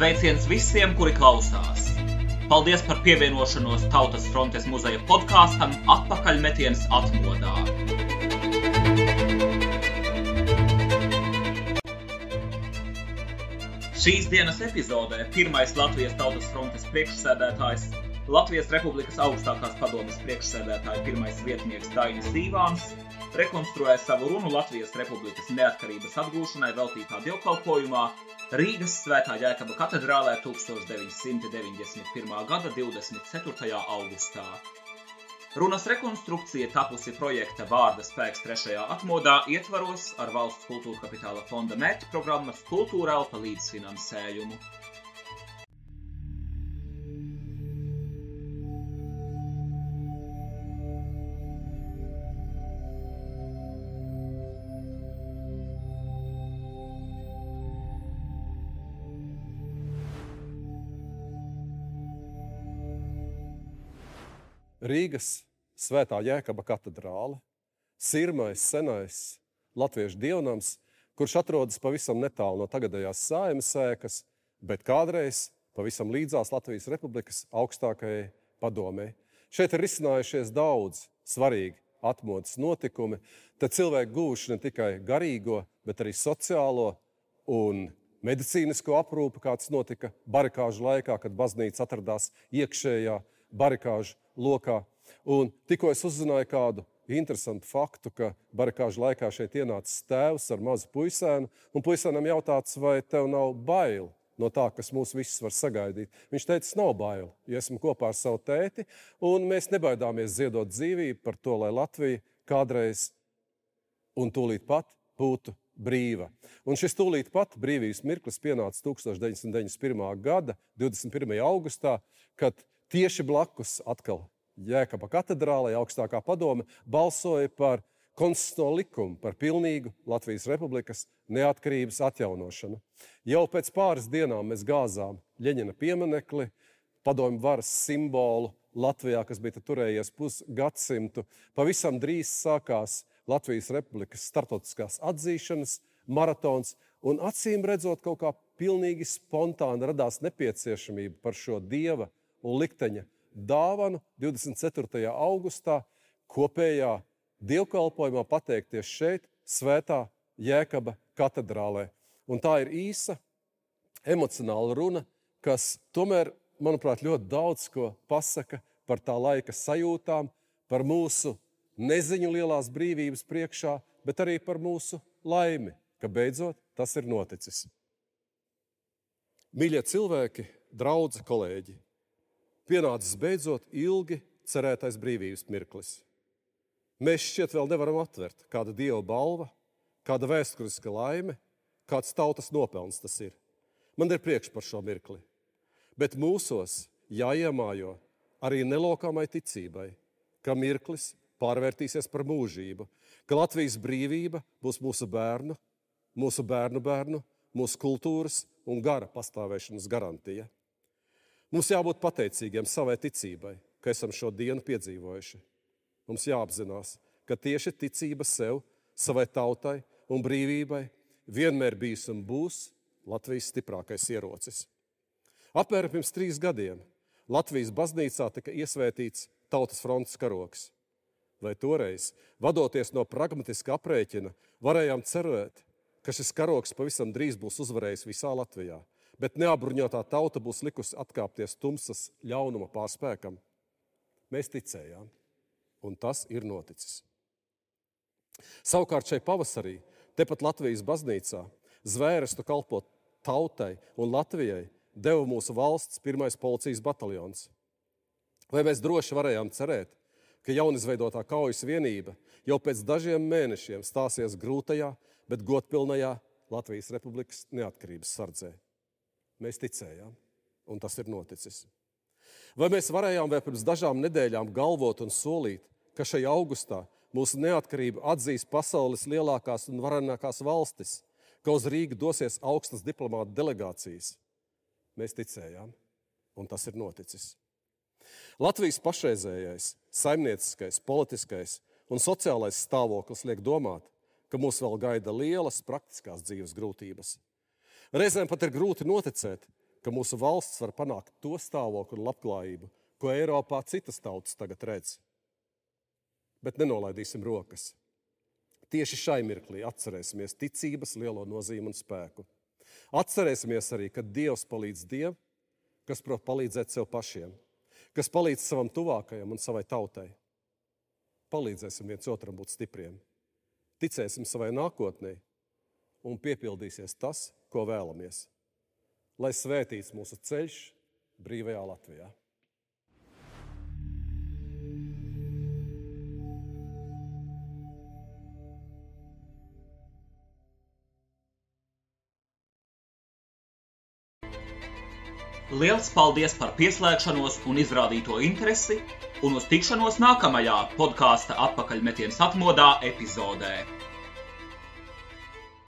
Sveiciens visiem, kuri klausās! Paldies par pievienošanos Tautas frontes muzeja podkāstam Atpakaļmetiens atmodā. Šīs dienas epizodē pirmais Latvijas Tautas frontes priekšsēdētājs, Latvijas Republikas augstākās padomes priekšsēdētāja pirmais vietnieks Dainis Dīvāns rekonstruēja savu runu Latvijas Republikas neatkarības atgūšanai veltītā dievkalpojumā Rīgas Svētā Jēkaba katedrālē 1991. gada 24. augustā. Runas rekonstrukcija tapusi projekta Vārda spēks trešajā atmodā ietvaros ar valsts kultūra kapitāla fonda mērķa programmas Kultūra Elpa līdzfinansējumu. Rīgas Svētā Jēkaba katedrāle, sirmais, senais latviešu dievnams, kurš atrodas pavisam netālu no tagadējās sājumas sēkas, bet kādreiz pavisam līdzās Latvijas Republikas augstākajai padomē. Šeit ir izcinājušies daudz svarīgi atmodas notikumi, tad cilvēki guvuši ne tikai garīgo, bet arī sociālo un medicīnisko aprūpi, kāds notika barikāžu laikā, kad baznīca atradās iekšējā barikāžu lokā. Un tikko es uzzināju kādu interesantu faktu, ka barikāžu laikā šeit ienācis tēvs ar mazu puisēnu, un puisēnam jautāts, vai tev nav bail no tā, kas mūs visus var sagaidīt. Viņš teica, nav bail, jo esmu kopā ar savu tēti, un mēs nebaidāmies ziedot dzīvību par to, lai Latvija kādreiz un tūlīt pat būtu brīva. Un šis tūlīt pat brīvības mirklis pienāca 1991. gada 21. augustā, kad tieši blakus atkal Jēkaba katedrālē augstākā padome balsoja par konstitucionālo likumu par pilnīgu Latvijas Republikas neatkarības atjaunošanu. Jau pēc pāris dienām mēs gāzām Ļeņina pieminekli, padomju varas simbolu Latvijā, kas bija turējies pusgadsimtu. Pavisam drīz sākās Latvijas Republikas startautiskās atzīšanas maratons, un acīm redzot, kaut kā pilnīgi spontāni radās nepieciešamība par šo dieva un likteņa dāvanu 24. augustā kopējā dievkalpojumā pateikties šeit, Svētā Jēkaba katedrālē. Un tā ir īsa, emocionāla runa, kas tomēr, manuprāt, ļoti daudz ko pasaka par tā laika sajūtām, par mūsu neziņu lielās brīvības priekšā, bet arī par mūsu laimi, ka beidzot tas ir noticis. Mīļie cilvēki, draugi, kolēģi! Pienācis beidzot ilgi cerētais brīvības mirklis. Mēs šķiet vēl nevaram atvert, kāda dieva balva, kāda vēsturiska laime, kāds tautas nopelns tas ir. Man ir priekš par šo mirkli. Bet mūsos jāiemājo arī nelokāmai ticībai, ka mirklis pārvērtīsies par mūžību, ka Latvijas brīvība būs mūsu bērnu, mūsu bērnu bērnu, mūsu kultūras un gara pastāvēšanas garantija. Mums jābūt pateicīgiem savai ticībai, ka esam šo dienu piedzīvojuši. Mums jāapzinās, ka tieši ticība sev, savai tautai un brīvībai vienmēr bijis un būs Latvijas stiprākais ierocis. Apmēram pirms trīs gadiem Latvijas baznīcā tika iesvētīts Tautas frontes karoks. Vai toreiz, vadoties no pragmatiska aprēķina, varējām cerēt, ka šis karoks pavisam drīz būs uzvarējis visā Latvijā? Bet neapbruņotā tauta būs likusi atkāpties tumsas ļaunuma pārspēkam. Mēs ticējām, un tas ir noticis. Savukārt šai pavasarī, tepat Latvijas baznīcā, zvērestu kalpot tautai un Latvijai deva mūsu valsts pirmais policijas bataljons. Vai mēs droši varējām cerēt, ka jaunizveidotā kaujas vienība jau pēc dažiem mēnešiem stāsies grūtajā, bet godpilnajā Latvijas Republikas neatkarības sardzē? Mēs ticējām, un tas ir noticis. Vai mēs varējām vēl pirms dažām nedēļām galvot un solīt, ka šajā augustā mūsu neatkarību atzīs pasaules lielākās un varenākās valstis, ka uz Rīgu dosies augstas diplomāta delegācijas? Mēs ticējām, un tas ir noticis. Latvijas pašreizējais, saimnieciskais, politiskais un sociālais stāvoklis liek domāt, ka mūs vēl gaida lielas praktiskās dzīves grūtības. Reizēm pat ir grūti noticēt, ka mūsu valsts var panākt to stāvokli un labklājību, ko Eiropā citas tautas tagad redz. Bet nenolaidīsim rokas. Tieši šai mirklī atcerēsimies ticības lielo nozīmi un spēku. Atcerēsimies arī, ka Dievs palīdz Dievam, kas prot palīdzēt sev pašiem, kas palīdz savam tuvākajam un savai tautai. Palīdzēsim viens otram būt stipriem, ticēsim savai nākotnē un piepildīsies tas, ko vēlamies. Lai svētīts mūsu ceļš brīvajā Latvijā! Liels paldies par pieslēgšanos un izrādīto interesi, un uz tikšanos nākamajā podkāstu atpakaļmetiens atmodā epizodē.